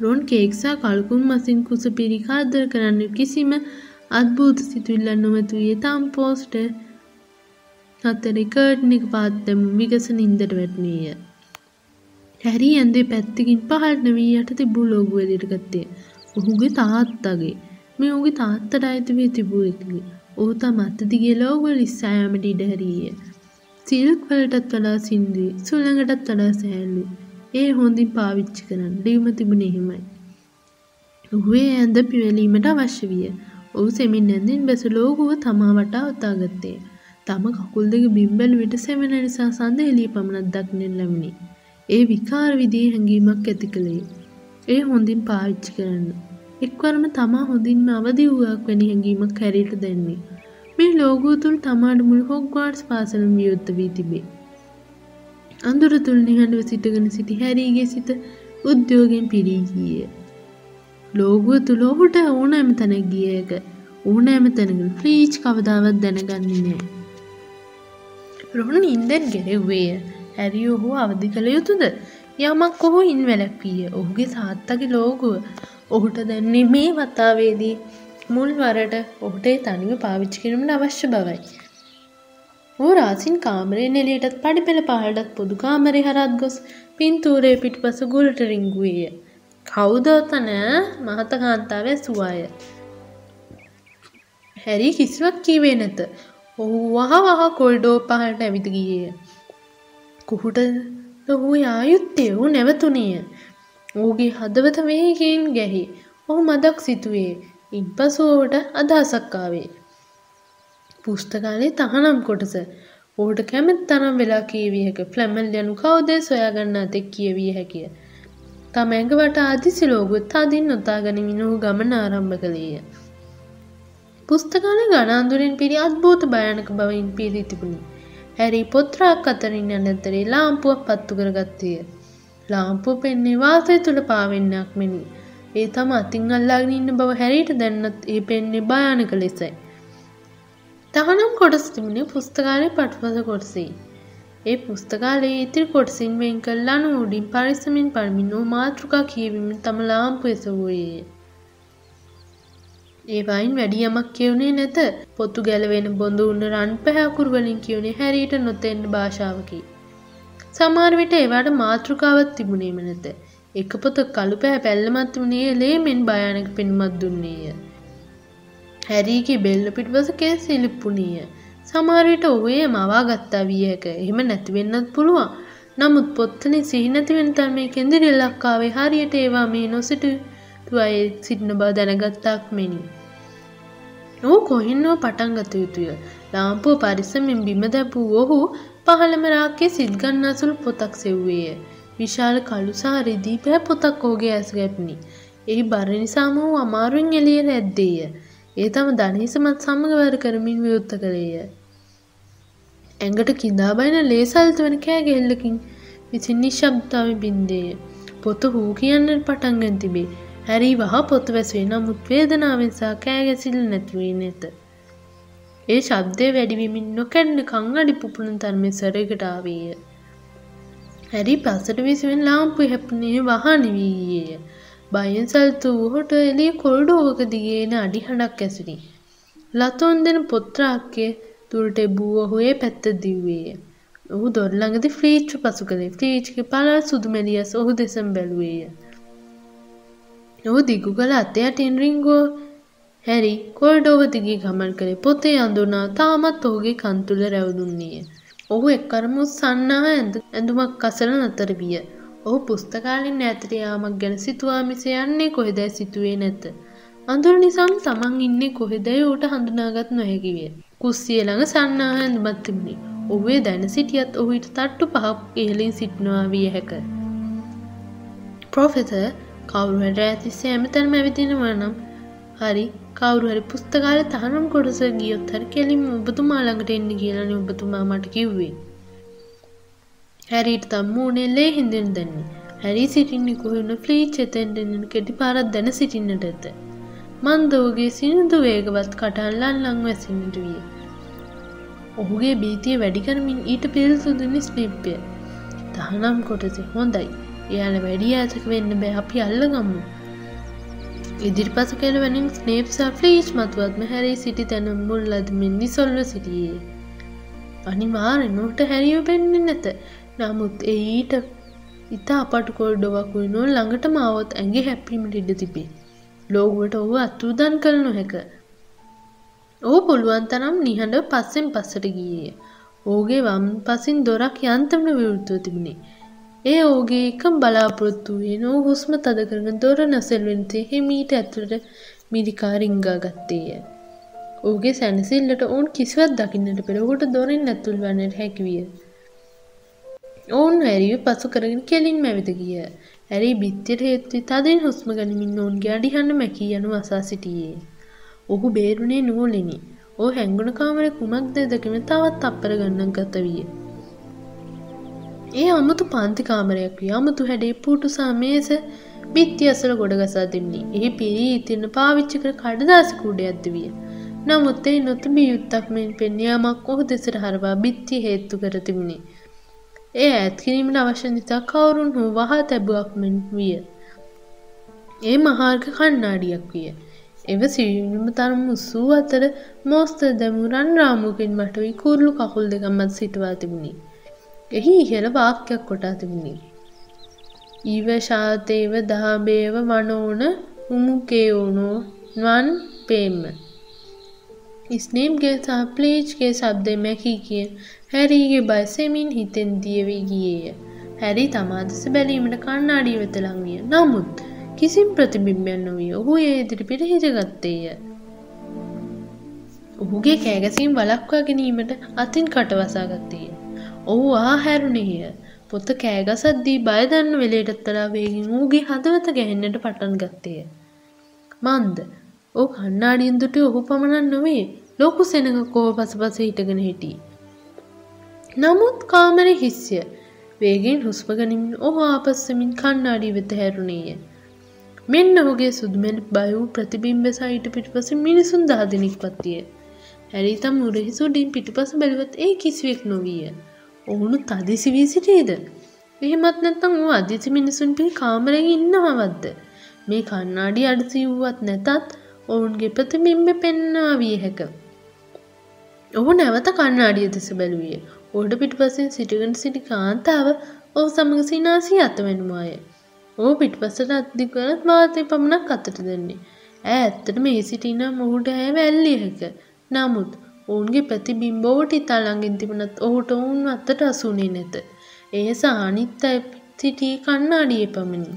රොන් කේක්සා කල්කුම් මසින් කුස පිරිකාදර කරන්න කිසිම අත්භූත සිතුවිල්ලක් නොමැතුයේ තාම් පෝස්ට අතරේ කර්ටන් එක පාත් දැමු විගස නින්දට වැටුණේය. හැරි ඇඳේ පැත්තකින් පහළට වී යට තිබූ ලෝගුව එළියට ගත්තේ. ඔහුගේ තාත්තගේ. මේ ඔහුගේ තාත්තට අයිති වී තිබූ එකකි. ඔහු තම අත දිගේ ලෝගුව ලිස්සා යාමට ඉඩ හැරියේ. සිල්ක් වලටත් වඩා සින්දුයි, සුළඟටත් වඩා සෑහළුයි. ඒ හොඳින් පාවිච්චි කරන්න. ලියුම තිබුණේ එහෙමයි. ඔහු ඒ ඇඳ පිවැලීමට අවශ්‍ය විය. ඔහු සෙමින් ඇඳින් බැස ලෝගුව තමා වටා ඔතා ගත්තේ. තම කකුල් දෙක බිම්බැලු විට සෙවෙන නිසා සඳ එළිය පමණක් දක්නෙන් ලැබුණි. ඒ විකාර විදිහේ හැඟීමක් ඇති කළේ. ඒ හොඳින් පාවිච්චි කරන්න. එක්වරම තමා හොඳින්ම අවදි වූවක් වැනි හැඟීමක් හැරියට දැන්නේ. මේ ලෝගුව තුළ තමාට මුළු හොග්වාර්ට්ස් පාසලම වියුත්ත වී තිබේ. අඳුර තුළ නිහඬව සිටගෙන සිටි හැරීගේ සිත උද්‍යෝගෙන් පිරී ගියේ. ලෝගුව තුළ ඔහුට ඕනෑම තැනක් ගිය එක ඕනෑම තැනකින් ෆ්‍රීච් කවදාවත් දැනගන්නේ නෑ. රොහුණ ඉන්දෙන් ගෙරෙව්වේය. හැරි ඔහු අවදි කළ යුතුද? යමක් ඔහු ඉන් වැළැක්විය. ඔහුගේ තාත්තගේ ලෝගුව ඔහුට දැන්නේ මේ වතාවේදී මුල් වරට ඔහුට ඒ තනිව පාවිච්චි කිරීමට අවශ්‍ය බවයි. ඌ රාසින් කාමරයෙන් එළියටත් පඩිපෙළ පහළටත් පොදු කාමරේ හරත් ගොස් පින්තූරේ පිටිපස ගුලට රිංගුවේය. කවුද ඔතන මහත කාන්තාවේ සුවාය. හැරි කිසිවක් කීවේ නැත. ඔහු වහ වහ කොල්ඩෝ පහළට ඇවිද ගියේය. කුහුට ඔහු යායුත්තේ ඔහු නැවතුණිය. ඔහුගේ හදවත වේගයෙන් ගැහි. ඔහු මදක් සිතුවේ. ඉන්පසු ඔහුට අදහසක් ආවේ. පුස්තකාලේ තහනම් කොටස. ඔහුට කැමති තරම් වෙලා කියවිය හැක. ෆ්ලැමල් යනු කවුද සොයාගන්න අතෙක් කියවිය හැකිය. තම ඇඟවට ආදිසි ලෝගුත් තදින් නොතා ගනිමින් ඔහු ගමන ආරම්භ කළේය. පුස්තකාලේ ගණන්දුරෙන් පිරි අද්භූත භයානක බවින් පිරී තිබුණි. හැරි පොත්‍රාක් අතරින් යන අතරේ ලාම්පුවක් පත්තු කරගත්තේය. ලාම්පුව පෙන්නේ වාසය තුළ පාවෙන්නක් මෙනි. ඒ තම අතින් අල්ලාගෙන ඉන්න බව හැරීට දැන්නත් ඒ පෙන්නේ භයානක ලෙසයි. තහනම් කොටස් තිබුණේ පුස්තකාලේ පටුපස කොටසෙයි. ඒ පුස්තකාලයේ ඉතිරි කොටසින් වෙන් කළා නෝඩින් පරිස්සමින් පරමින් වූ මාතෘකා කියවීමෙන් තම ලාම්පු එසවුවේය. ඒ වයින් වැඩි යමක් කියවුණේ නැත. පොතු ගැලවෙන බොඳු උන්න රන් පැහැකුරු වලින් කියුනේ හැරීට නොතෙන්න භාෂාවකි. සමහර විට ඒවට මාතෘකාවක් තිබුණේම නැත. එක පොත කළු පැහැ පැල්ලමත් වුණේ ලේමෙන් භයානක පෙනුමක් දුන්නේය. හැරීගේ බෙල්ල පිටිපස කෙස් සිලිප්පුණීය. සමහර විට ඔහු එය මවා ගත්තා විය හැක. එහෙම නැති වෙන්නත් පුළුවන්. නමුත් පොත්තනේ සිහි නැති වෙන තරමේ කෙඳිරි ලක්කාවේ හරියට ඒවා මේ නොසිටු අය සිටින බව දැනගත්තාක් මෙනි. ඔහු කොහින්නෝ පටන් ගත යුතුය. ලාම්පුව පරිස්සමෙන් බිම දැපූ ඔහු පහළම රාක්කේ සිත් ගන්නාසුළු පොතක් සෙව්වේය. විශාල කළු සහ රිදී පෑ පොතක් ඔහුගේ ඇස් ගැටුණි. එහි බර නිසාම ඔහු අමාරුවෙන් එළියට ඇද්දේය. ඒ තම ධනහිසමත් සමග වැර කරමින් විවෘත කළේය. ඇඟට කිඳා බයින ලේසල්ත වන කෑගෙල්ලකින් විසින් නිශ්ශබ්දාව බින්දේය. පොත හූ කියන්නට පටන්ගෙන තිබේ. හැරි වහ පොත වැස්වේ නමුත් වේදනාවෙන් සහ කෑගැසිල්ල නැතිවී නැත. ඒ ශබ්දය වැඩිවිමින් නොකැන්න කංගඩි පුපුණන් තරමේ සරයකට ආවේය. හැරි පසට විසිවෙන් ලාම්පු හැප්නේ වහනිවීයේය. බයෙන් සල්තු වූහොට එලිය කොල්ඩෝවක දිගේන අඩිහඬක් ඇසිරි. ලතොන් දෙන පොත්‍රාක්කේ තුරට එබූ ඔහු ඒ පැත්ත දිව්වේය. ඔහු දොරළඟදි ෆ්‍රීච්ච පසු කළේ ෆ්‍රීච්ගේ පලල් සුදුමැලියස් ඔහු දෙසම් බැලුවේය. ඔහු දිගු කළ අතේ යටින් රිංගෝ හැරි කොල්ඩෝව දිගේ ගමන් කළේ පොතේ අඳුනා තාමත් ඔහුගේ කන්තුල රැවදුන්නේය. ඔහු එක්කරම සන්නා ඇඳුමක් අසල නතර විය. ඔහු පුස්තකාලින් ඈතට යාමක් ගැන සිතුවා මිස යන්නේ කොහෙදැයි සිතුවේ නැත. අඳුර නිසාම තමන් ඉන්නේ කොහෙදැයි ඌට හඳුනාගත් නොහැකි විය. කුස්සිය ළඟ සන්නාහ ඇඳුමක් තිබුණි. ඔහුේ දැන සිටියත් ඔහු ඊට තට්ටු පහක් ඉහළින් සිටිනවා විය හැක. ප්‍රොෆෙසර් කවුරු හරි ඇතිස්සේ හැමතැනම ඇවිදිනවා නම් හරි කවුරු හරි පුස්තකාලේ තහනම් කොටස ගියොත් හරි කෙලින්ම ඔබතුමා ළඟට එන්න කියලානේ ඔබතුමා මට කිව්වේ. හැරීට තම මූණේ ලේ හින්දෙන් දැන්නේ. හැරි සිටින්නේ කොහොන ෆ්ලීච් එතෙන්ට එන්න කෙටි පාරක් දැන සිටින්නට ඇත. මන්දෝගේ සිනිඳු වේගවත් කටල්ලන් ලං වැසින්නට විය. ඔහුගේ බීතිය වැඩිකරමින් ඊට පිල්සුදුනි ස්නිප්පය. තහනම් කොටසෙ හොඳයි. එයාල වැඩි ඇතක වෙන්න බෑ අපි අල්ල ගම්මු. ඉදිරිපස කෙලවනින් ස්නේප් සෆ්ලීච් මතුවත්ම හැරී සිටි තැන මුල් ලදමින් නිසොල්ව සිටියේ. අනිවාරෙනුට හැරිය පෙන්න්න නැත නමුත් එඊට ඉතා අපට කොල්ඩොවකුයි නො ළඟට මාවොත් ඇගේ හැපීමට ඉඩ තිබේ. ලෝගුවට ඔහු අත්තුදන් කළ නොහැක. ඕ පුළුවන් තරම් නිහඬ පස්සෙන් පස්සට ගියේ. ඕගේ වම් පසින් දොරක් යන්තමට විවෘත්තුව තිබුණේ. ඒ ඕගේ එකම් බලාපොරොත්තු වූයේ නෝ හුස්ම තද කරන දොර නැසෙල්වෙන්තේ හිමීට ඇතුළට මිරිකා රිංගා ගත්තේය. ඕගේ සැනසිල්ලට ඔවුන් කිසිවත් දකින්නට පෙර ඔහුට දොරින් ඇතුල් වන්නට හැකිවිය. ඔවුන් හැරිව පසු කරගෙන කෙලින් මැවිත ගිය. ඇරි බිත්තියට හේත්ති තදින් හුස්ම ගනිමින් ඔවුන්ගේ අඩිහන්න මැකී යනු අසා සිටියේ. ඔහු බේරුණේ නූලෙනි. ඕ හැංගුණ කාමර කුමක්ද දකින තවත් අපර ගන්නක් ගත විය. ඒ අමුතු පන්ති කාමරයක් විය අමුතු හැඩේ පුටුසා මේස බිත්ති අසල ගොඩගසා දෙන්නේ. එහි පිරී ඉතින්න පාවිච්චි කර කඩදාසි කුඩයක් විය. නමුත් ඒ නොතිබී යුත්තක් මෙන් පෙන්යාමක් ඔහු දෙසට හරවා බිත්ති හේතු කර තිබුණි. ඒ ඇත් කිරීමට අවශ්‍ය නිසා කවුරුන් හෝ වහා තැබුවක් මෙන් විය. ඒ මහාර්ග කණ්නාඩියක් විය. එව සිවිම තරම් උස්සූ අතර මෝස්ත දැමු රන් රාමුකින් මට වී කුරුළු කකුල් දෙකමත් සිටවා තිබුණි. එහි ඉහළ වාක්‍යයක් කොටා තිබුණි. ඊව ශාතේව දහබේව වනෝන උමුකේවුණෝ වන් පේම. ස්නේම්ගේ සහ ප්ලේජ්ගේ සබ්දය මැකී කිය හැරීගේ බයිසෙමින් හිතෙන් දියවී ගියේය. හැරි තමාදෙස බැලීමට කන්නාඩිය වෙත ලංවිය. නමුත් කිසිම් ප්‍රතිබිම්බයන් නොවී ඔහු ඒ ඉදිරිපිට හිටගත්තේය. ඔහුගේ කෑගැසීම් වලක්වා ගැනීමට අතින් කටවසාගත්තේය. ඔහු ආහැරුණේය. පොත කෑගසද්දී බයදන්න වෙලේටත් වඩා වේගින් ඌගේ හදවත ගැහෙන්නට පටන් ගත්තේය. මන්ද ඕ කන්නාඩියෙන් දුටු ඔහු පමණක් නොවේ ලොකු සෙනඟ කෝව පසපස හිටගෙන හිටී. නමුත් කාමරෙ හිස්ය වේගෙන් හුස්ම ගනිමින් ඔහු ආපස්සමින් කන්නාඩී වෙත හැරුණේය. මෙන්න ඔහුගේ සුදුමෙන් බය වූ ප්‍රතිබිම්බ සහිට පිටිපස මිනිසුන් දහදිනෙක් පත්තිය. හැරිතම් මුරහිසුඩින් පිටිපස බැලුවත් ඒ කිසිවෙක් නොවීය. ඔවුනු තදිසි වී සිටේද. එහෙමත් නැත්තම් වූ අදිසි මිනිසුන් පිරි කාමරෙන් ඉන්නවවද්ද. මේ කන්නාඩි අඩසි වුවත් නැතත් ඔවුන්ගේ ප්‍රතිබිම්බ පෙන්වා විය හැක. ඔහු නැවත කන්නාඩිය දෙස බැලුවිය. ඕඩ පිටිපසින් සිටිගෙන සිටි කාන්තාව ඔහු සමඟ සිනාසී අතවැනුවාය. ඕ පිටිපසට අත්දිකරත් වාතය පමණක් අතට දෙන්නේ. ඇ ඇත්තට මේ සිටින මොහුට ඇය වැල්ලිය හැක. නමුත් ඔවුන්ගේ ප්‍රතිබිම්බෝට ඉතා ළඟින් තිබුණත් ඔහුට ඔවුන් අත්තට අසුනේ නැත. එය සානිත් අය සිටී කන්නාඩිය පමණි.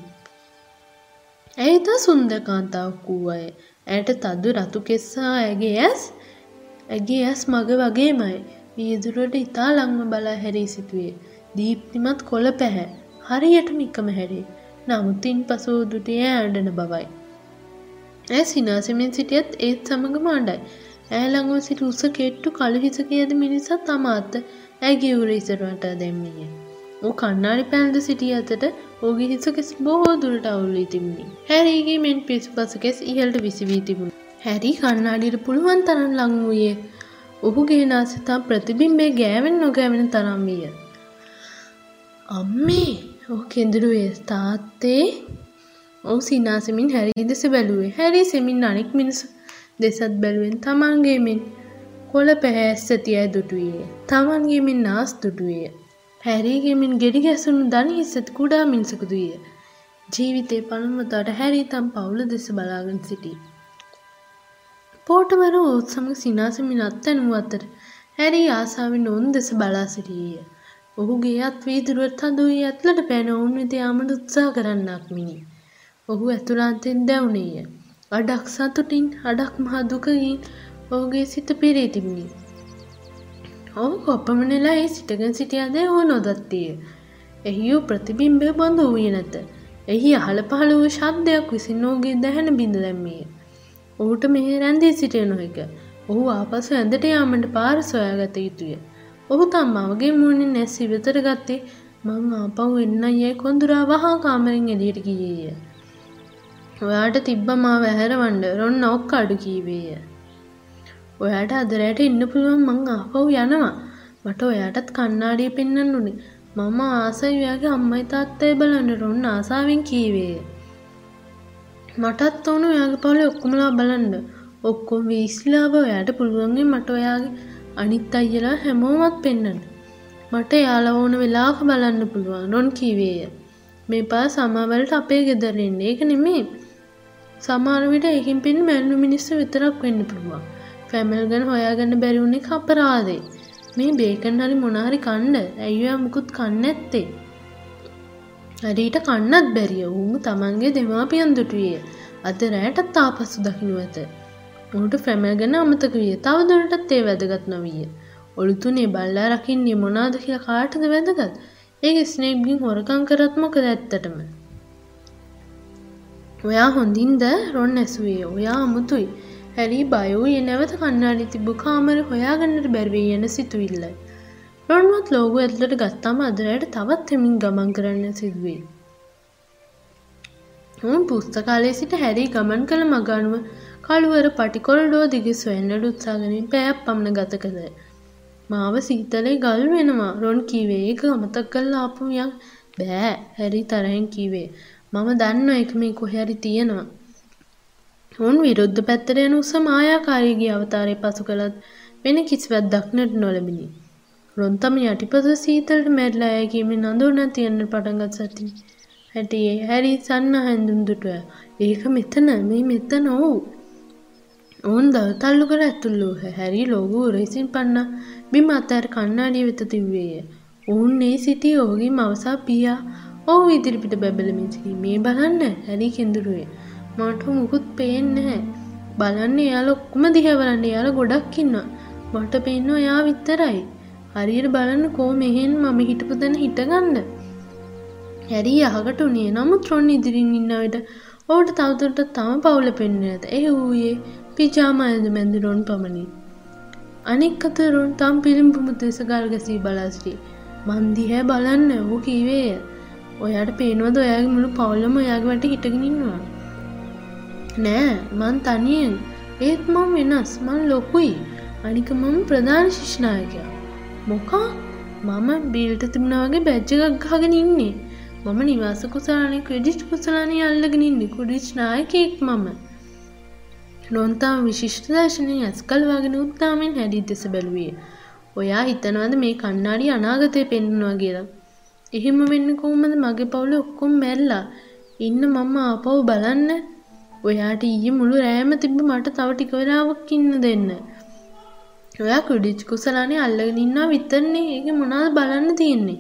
ඇය ඉතා සුන්දර කාන්තාවක් වූ අය. ඇයට තදු රතු කෙස්සා ඇගේ ඇස් ඇගේ ඇස් මග වගේමයි. වියදුරට ඉතා ළංම බලා හැරී සිටුවේ. දීප්තිමත් කොළ පැහැ. හරියටම එකම හැරේ. නමුත්තින් පසු දුටේ ඇඩන බවයි. ඇ සිනාසෙමින් සිටියත් ඒත් සමඟ මාණ්ඩයි. ඈ ළඟව සිටි උස කෙට්ටු කළු හිසකයද මිනිසත් තමාත ඇගේ උර ඉසරට දැම්මිය. ඕ කන්නාඩි පැල්ද සිටිය අතට ඕගේ හිසකෙස් බොහෝ දුරට අවුලී තිබුණි. හැරීගේ මෙන් පිසු පසකෙස් ඉහල්ට විසිවී තිබුණ. හැරි කන්නාඩිට පුළුවන් තරන් ලං වූයේ ඔහුගේ නාසිතා ප්‍රතිබිම්බේ ගෑවෙන් නොගෑවෙන තරම් විය. අම්මේ ඕ කෙඳුරුවේ තාත්තේ ඔහු සිනාසමින් හැරී දෙස බැලුවේ හැරි සෙමින් අනෙක් මිනිසු දෙසත් බැලුවෙන් තමන්ගේමෙන් කොළ පැහැස්ස තියයි දුටුවේ. තමන්ගේමින් නාස් දුටුවේ. හැරීගෙමින් ගෙඩි ගැසුණු දනි හිස්සත් කුඩා මිනිසකුදු විය. ජීවිතේ පළමුවතාවට හැරී තම් පවුල දෙස බලාගෙන සිටී. පෝටවර ඔත් සමඟ සිනාසමින් අත්තැනුව අතර හැරී ආසාාවෙන් ඔවුන් දෙස බලා සිටියය. ඔහුගේ අත් වීදුරුවත් හදුවී ඇත්ලට පැන ඔවුන් වෙත යාමට උත්සා කරන්නක් මිනි. ඔහු ඇතුළාන්තෙන් දැවුණේය. අඩක් සතුටින් අඩක් මහා දුකගින් ඔහුගේ සිත පිරී තිබුණි. ඔහු කොප්පමනෙලා ඒ සිටගෙන සිටියද ඕ නොදත්තේය. එහි වූ ප්‍රතිබිම්බය බඳ වූය නැත. එහි අහල පහළ වූ ශබ්දයක් විසින් ඕගේ දැහැන බිඳ දැම්මිය. ඔහුට මෙහි රැන්දී සිටිය නොහැක. ඔහු ආපසු ඇඳට යාමට පාර සොයාගත යුතුය. ඔහු තම්මාවගේ මුණින් නැස් ඉවතර ගත්තේ මං ආපව් එන්න යැයි කොඳුරා වහා කාමරින් එළියට ගියේය. ඔයාට තිබ්බ මා වැහැරවන්ඩ රොන්න ඔක්ක අඩු කීවේය. ඔයාට අදරයට ඉන්න පුළුවන් මං ආපව් යනවා මට ඔයාටත් කන්නාඩිය පෙන්න්න උනේ මම ආසයියාගේ අම්මයි තාත්තය බලන්න රොන්න ආසාාවෙන් කීවේය. මටත් ඕනු ඔයාගේ පවුල ඔක්කොමලා බලන්න ඔක්කොම් වීස්ලාබ ඔයාට පුළුවන්ගේ මට ඔයාගේ අනිත් අයියලා හැමෝමත් පෙන්න්න. මට යාල ඕන වෙලාක බලන්න පුළුවන් රොන් කීවේය. මේ පා සමාවලට අපේ ගෙදරෙන්නේ ඒක නෙමේ. සමාරවිට එකින් පින් මැල්ලු මිනිස්ස විතරක් වෙන්න පුළුවන්. ෆැමල් ගැන හොයාගන්න බැරිවුණේ අපරාදේ. මේ බේකන් හරි මොනාරි කණ්ඩ ඇයිවා මුකුත් කන්න ඇත්තේ. අඩීට කන්නත් බැරිය ඌම තමන්ගේ දෙමාපියන් දුටුවේ අද රෑටත් තාපස්සු දකිනු ඇත. ඔහුට ෆැමල් ගැන අමතක විය තවදුරටත් ඒ වැදගත් නොවිය. ඔළුතුනේ බල්ලා රකින්නේ මොනාද කියලා කාටද වැදගත් ඒ ස්නේප්ගින් හොරකං කරත් මොකද ඇත්තටම. ඔයා හොඳින්ද රොන් ඇසුවේ ඔයා අමුතුයි හැරි බයවූයේ නැවත කන්නාඩි තිබ්බ කාමර හොයාගන්නට බැරිවී යන සිතුවිල්ලයි. රොන්වත් ලෝගු ඇතුලට ගත්තාම අදරයට තවත් හෙමින් ගමන් කරන්න සිදුවේ. උන් පුස්තකාලේ සිට හැරී ගමන් කළ මගනුව කළුවර පටිකොල්ඩෝ දිග සොයන්නට උත්සාගනින් පැයක් පමණ ගත කළ. මාව සීතලේ ගල් වෙනවා රොන් කීවේ ඒක අමතක් කල්ල ආපුයක් බෑ හැරි තරහෙන් කීවේ මම දන්න එක මේ කොහැරි තියෙනවා ඔවුන් විරුද්ධ පැත්තට යන උස මායාකාරීගේ අවතාරය පසු කළත් වෙන කිසිවත් දක්නට නොලබිනි. රොන්තම යටිපස සීතලට මැරලා ඇය කියමින් අඳුරන තියන්න පටන්ගත් සති. හැටියේ හැරි සන්න හැඳුම් දුටුව. ඒක මෙතන මේ මෙතන ඔවු. ඔවුන් දවතල්ලු කර ඇතුල්ලූහ හැරි ලෝගු උරයිසින් පන්න බිම අතැර කන්නාඩිය වෙත තිව්වේය. ඔවුන් ඒ සිටි ඔහුගේ මවසා පියා ඔහු ඉදිරිපිට බැබලමින් සිටි මේ බලන්න හැරි කෙඳුරුවේ. මට මුකුත් පේන්නේ නැහැ. බලන්න එයාලා ඔක්කොම දිහා බලන්න එයාලා ගොඩක් ඉන්නවා. මට පේන්නේ එයා විතරයි. හරියට බලන්න කෝ මෙහෙන් මම හිටපු තැන හිටගන්න. හැරි අහකට උනේ නමුත් රොන් ඉදිරින් ඉන්න විට ඔහුට තවදුරටත් තම පවුල පෙන්වන්න ඇත. ඒ වූයේ පිජාමා ඇඳ මැද රොන් පමණි. අනෙක් අත රොන් තම පිළිඹුමු දෙස ගල් ගැසී බලා සිටි. මන් දිහා බලන්න ඔහු කීවේය. ඔයාට පේනවද ඔයාගේ මුළු පවුලම ඔයාගේ වට හිටගෙන ඉන්නවා. නෑ මං තනියෙන් ඒත් මං වෙනස් මං ලොකුයි අනික මම ප්‍රධාන ශිෂ්නායකයා මොකා? මම බිල්ට තිබුණාගේ බැජ්ජ ගක්ගගෙන ඉන්නේ. මම නිවාස කුසලානය ක්‍රඩිච් කුසලානය අල්ලගෙන ඉන්නේ. කුඩිච් නායකෙක් මම. නොන්තාම විශිෂ්ට දර්ශනය ඇස්කල් වගෙන උත්තාමෙන් හැඩි දෙස බැලුවේ. ඔයා හිතනවද මේ කන්නාඩි අනාගතය පෙන්නවා කියලා? එහෙම වෙන්න කොහොමද මගේ පවුල ඔක්කොම් මැල්ලා ඉන්න මම ආපව් බලන්න. ඔයාට ඊයේ මුළු රෑම තිබ්බ මට තව ටික වෙලාවක් ඉන්න දෙන්න. ඔයා කුඩිච් කුසලානේ අල්ලගෙන ඉන්නවා විතරනේ. ඒක මොනවද බලන්න තියෙන්නේ?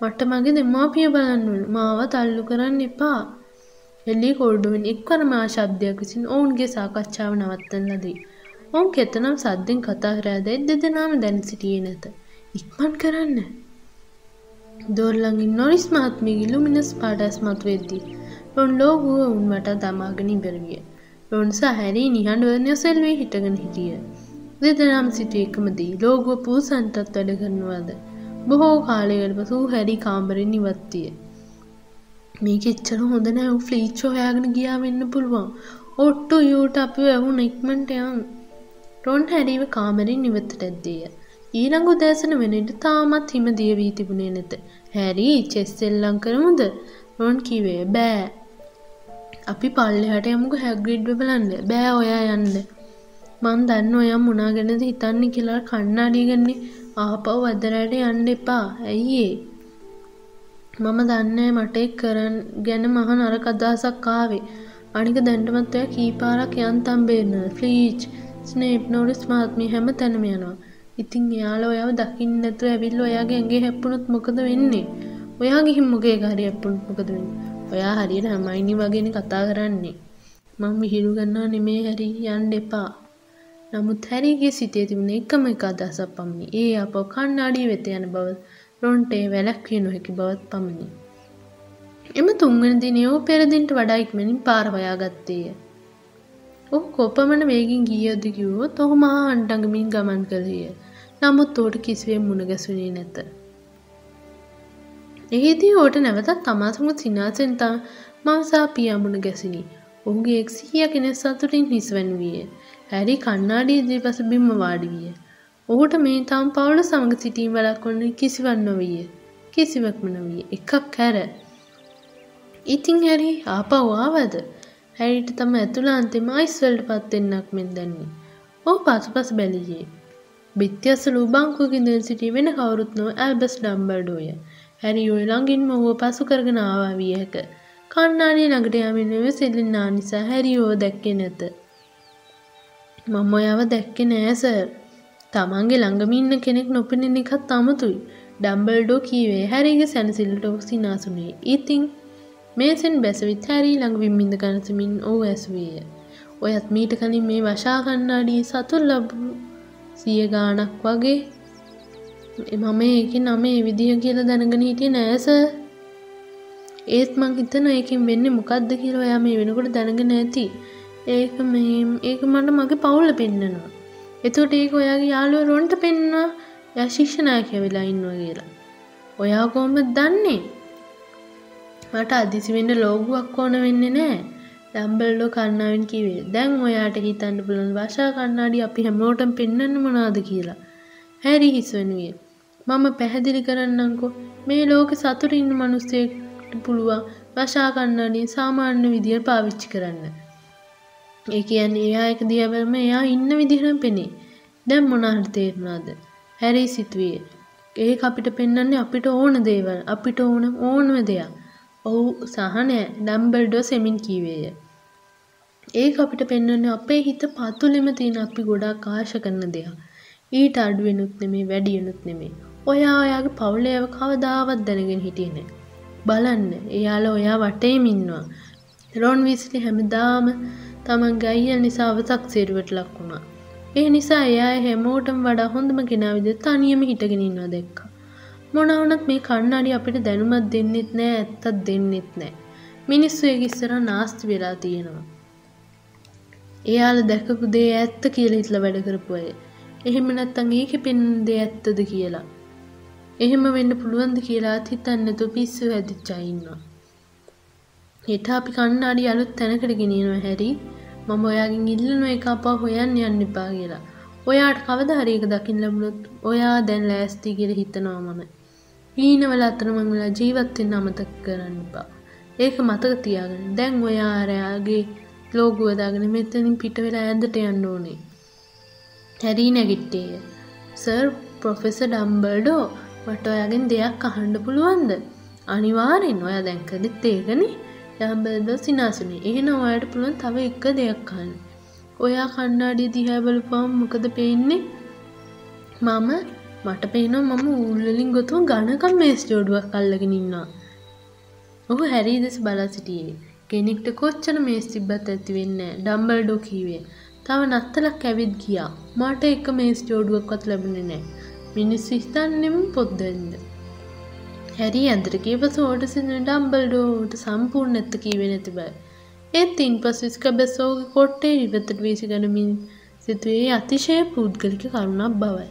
මට මගේ දෙමාපිය බලන්න ඕන. මාව තල්ලු කරන්න එපා. එල්ලී කොල්ඩුවෙන් එක්වර මා ශබ්දයක් විසින් ඔවුන්ගේ සාකච්ඡාව නවත්තන ලදී. ඔවුන් කෙතනම් සද්දෙන් කතා කර ඇදැයි දෙදෙනාම දැන සිටියේ නැත. ඉක්මන් කරන්න. දෝර්ලඟින් නොරිස් මහත්මියගේ ලුමිනස් පාඩස් මතුවෙද්දී රොන් ලෝගුව උන් වට දමාගෙන ඉබරවිය. රොන්ස හැරී නිහඬව නොසෙල්වී හිටගෙන හිටිය. දෙදනම් සිට එකමදී ලෝගුව පූසන්ටත් වැඩ කරනවාද. බොහෝ කාලයකට පසු හැරි කාම්බරින් ඉවත්තිය. මේක එච්චර හොඳ නෑ වූ ෆ්ලීච්චෝ හොයාගෙන ගියා වෙන්න පුළුවන්. ඔට්ටු යූට අපි වැහු නික්මට යන්. රොන් හැරීව කාමරින් ඉවතට ඇද්දේය. ඊළඟ උදෑසන වෙනට තාමත් හිම දියවී තිබුණේ නැත. හැරී චෙස්සෙල්ලං කරමුද? රොන් කිවේ බෑ අපි පල්ලෙහට යමුක හැග්‍රිඩ්ව බලන්න බෑ ඔයා යන්න මං දන්න ඔයම් මුණා ගැනද හිතන්න කියලා කන්නාඩියගන්නේ ආපව් අදරයට යන්න එපා. ඇයිඒ මම දන්නේ මට කරන්න ගැන මහ නරක අදහසක් ආවේ. අනික දැන්ටමත් ඔය කීපාරක් යන්තම් බේන්න ෆ්ලීච් ස්නේප් නොරිස් මාත්මී හැම තැනම යනවා. ඉතින් එයාල ඔයාව දකින්න නැතුව ඇවිල්ල ඔයාගේ ඇගේ හැප්පුණොත් මොකද වෙන්නේ? ඔයා ගිහින් මොකේ හරි හැප්පුණොත් මොකද වෙන්නේ? ඔයා හරියට හමයිනි වගෙන කතා කරන්නේ. මං විහිළු ගන්නවා නෙමේ හැරි. යන්න එපා. නමුත් හැරිගේ සිතේ තිබුණ එකම එක අදහසක් පමණි. ඒ අප කණ්ණාඩිය වෙත යන බව රොන්ටේ වැළැක්විය නොහැකි බවත් පමණි. එම තුන්වන දිනේ ඔහු පෙර දිනට වඩා ඉක්මනින් පාර හොයාගත්තේය. ඔහු කොපමණ වේගින් ගියද කිව්වොත් ඔහු මහා අඬඟමින් ගමන් කළේය. නමුත් ඔහුට කිසිවෙන් මුණ ගැසුණේ නැත. එහිදී ඕට නැවතත් තමාසුම සිනාසෙන්තා මවසා පියමුණ ගැසිනි. ඔහුගේ එක්සිහිය කෙනෙ සතුටින් හිස්වැන් විය. හැරි කන්නාඩී දිපස බිම්ම වාඩි විය. ඔහුට මේ තාම් පවුල සමඟ සිටීම වලක්වන්න කිසිවක් නොවිය. කිසිවක්ම නොවිය. එකක් කැර. ඉතින් හැරි ආපහු ආවද? හැරිට තම ඇතුළාන්තෙම අයිස්වලට පත්වෙන්නක් මෙන් දැන්නේ. ඔහු පසුපස බැලියේ. බිත්‍යස්ස ලූබංකුවකින් දෙල් සිටි වෙන කවුරුත් නොව ඇල්බස් ඩම්බර්ඩෝය. හැරි ඔය ළඟින්ම ඔහුව පසු කරගෙන ආවා විය හැක. කන්නාඩිය ළඟට යමින් වෙවසිල්ලෙන්නා නිසා හැරි ඕ දැක්කේ නැත. මම ඔයාව දැක්කේ නෑ සර්. තමන්ගේ ළඟම ඉන්න කෙනෙක් නොපෙනෙන එකත් අමුතුයි. ඩම්බල්ඩෝ කීවේ හැරිගේ සැනසිල්ලට ඔහු සිනාසුනේ. ඉතින් මේසෙන් බැසවිත් හැරී ළඟ විම්මින්ද ගනසමින් ඔහු ඇසුවේය. ඔයත් මීට කලින් මේ වශා කන්නාඩී සතුන් ලැබූ සිය ගානක් වගේ මම ඒක නමේ විදිහ කියලා දැනගෙන හිටියේ නෑ සර්. ඒත් මං හිතනවා ඒකෙන් වෙන්නේ මොකද්ද කියලා ඔයා මේ වෙනකොට දැනගෙන ඇති. ඒක මේ ඒක මට මගේ පවුල පෙන්න්නනවා. එතකොට ඒක ඔයාගේ යාළුව රොන්ට පෙන්වා ය ශිෂ්ෂනායකය වෙලා ඉන්නවා කියලා. ඔයා කොහොම දන්නේ මට අදිසිවෙන්න ලෝගුවක් ඕන වෙන්නේ නෑ ඩම්බල්ලෝ කන්නාවෙන් කිවේ දැන් ඔයාට හිතන්න පුළන් වශා කන්නාඩි අපි හැමෝටම් පෙන්න්න මනාද කියලා. හැරි හිස්වනුවේ. මම පැහැදිලි කරන්නංකෝ මේ ලෝක සතුරින්න මනුස්සයට පුළුවන් වශා කන්නාඩිය සාමාන්‍ය විදිිය පාවිච්චි කරන්න. ඒ කියන්නේ එයා එක දිහාබැලුවම එයා ඉන්න විදිහටම පෙනේ. දැන් මොනවාට තේරුණාද? හැරි සිතුවේ. ඒක අපිට පෙන්වන්නේ අපිට ඕන දේවල්. අපිට ඕන ඕනම දෙයක්. ඔව් සහනය ඩම්බල්ඩෝ සෙමින් කීවේය. ඒක අපිට පෙන්වන්නේ අපේ හිත පතුලෙම තියෙන අපි ගොඩාක් ආශ කරන දෙයක්. ඊට අඩු වෙනුත් නෙමෙයි වැඩි වෙනුත් නෙමෙයි. ඔයා ඔයාගේ පවුලේව කවදාවත් දැනගෙන හිටියේ නැහැ. බලන්න එයාලා ඔයා වටේම ඉන්නවා. රොන් විස්ලි හැමදාම තමන්ගේ අයියල් නිසා අවතක් සේරුවට ලක් වුණා. ඒ නිසා එයා හැමෝටම වඩා හොඳම කෙනා විදිහට තනියම හිටගෙන ඉන්නවා දැක්කා. මොනවා වුණත් මේ කණ්ණාඩි අපිට දැනුමක් දෙන්නෙත් නෑ ඇත්තක් දෙන්නෙත් නෑ. මිනිස්සු ඒක ඉස්සරහ නාස්ති වෙලා තියෙනවා. එයාලා දැකපු දේ ඇත්ත කියලා හිතලා වැඩ කරපු අය. එහෙම නැත්නම් ඒකේ පෙන්වන දේ ඇත්තද කියලා. එහෙම වෙන්න පුළුවන්ද කියලා හිතන්නේ නැතුව පිස්සු හැදිච්ච අය ඉන්නවා. හෙට අපි කණ්ණාඩි අලුත් තැනකට ගෙනියනවා හැරි මම ඔයාගෙන් ඉල්ලන එක අපා හොයන්න යන්න එපා කියලා. ඔයාට කවදා හරි ඒක දකින්න ලැබුණොත් ඔයා දැන් ලෑස්ති කියලා හිතනවා මම. ඊනවල අතරමං වෙලා ජීවත් වෙන්න අමතක කරන්න එපා. ඒක මතක තියාගන්න. දැන් ඔයා ආරයාගේ ලෝගුව දාගෙන මෙතනින් පිට වෙලා ඇඳට යන්න ඕනේ. හැරි නැගිට්ටේය. සර් ප්‍රොෆෙසර් ඩම්බල්ඩෝ මට ඔයාගෙන් දෙයක් අහන්න පුළුවන්ද? අනිවාර්යෙන් ඔයා දැන් කළෙත් ඒකනේ. ඩම්බල්ඩෝ සිනාසුනේ. එහෙනම් ඔයාට පුළුවන් තව එක දෙයක් අහන්න. ඔයා කණ්ණාඩිය දිහා බලපුවම මොකද පේන්නේ? මම මට පේනවා මම ඌල් වලින් ගොතුම ඝනකම් මේස් ජෝඩුවක් අල්ලගෙන ඉන්නවා. ඔහු හැරී දෙස බලා සිටියේ. කෙනෙක්ට කොච්චර මේස් තිබ්බත් ඇති වෙන්නේ නැහැ. ඩම්බල්ඩෝ කීවේ. තව නත්තලක් ඇවිත් ගියා. මට එක මේස් ජෝඩුවක්වත් ලැබුණේ නැහැ. මිනිස්සු හිතන්නෙම පොද්දෙන්ද. හැරි ඇඳට කියපස ඕට සිදුන ඩම්බල්ඩෝට සම්පූර්ණ නැත්ත කීවෙ නැති බයි. ඒත් ඉන් පස් විස්ක බැස්සෝගේ කොට්ටේ ඉවතට වීසි ගනමින් සිතුවේ අතිශය පුද්ගලික කරුණක් බවයි.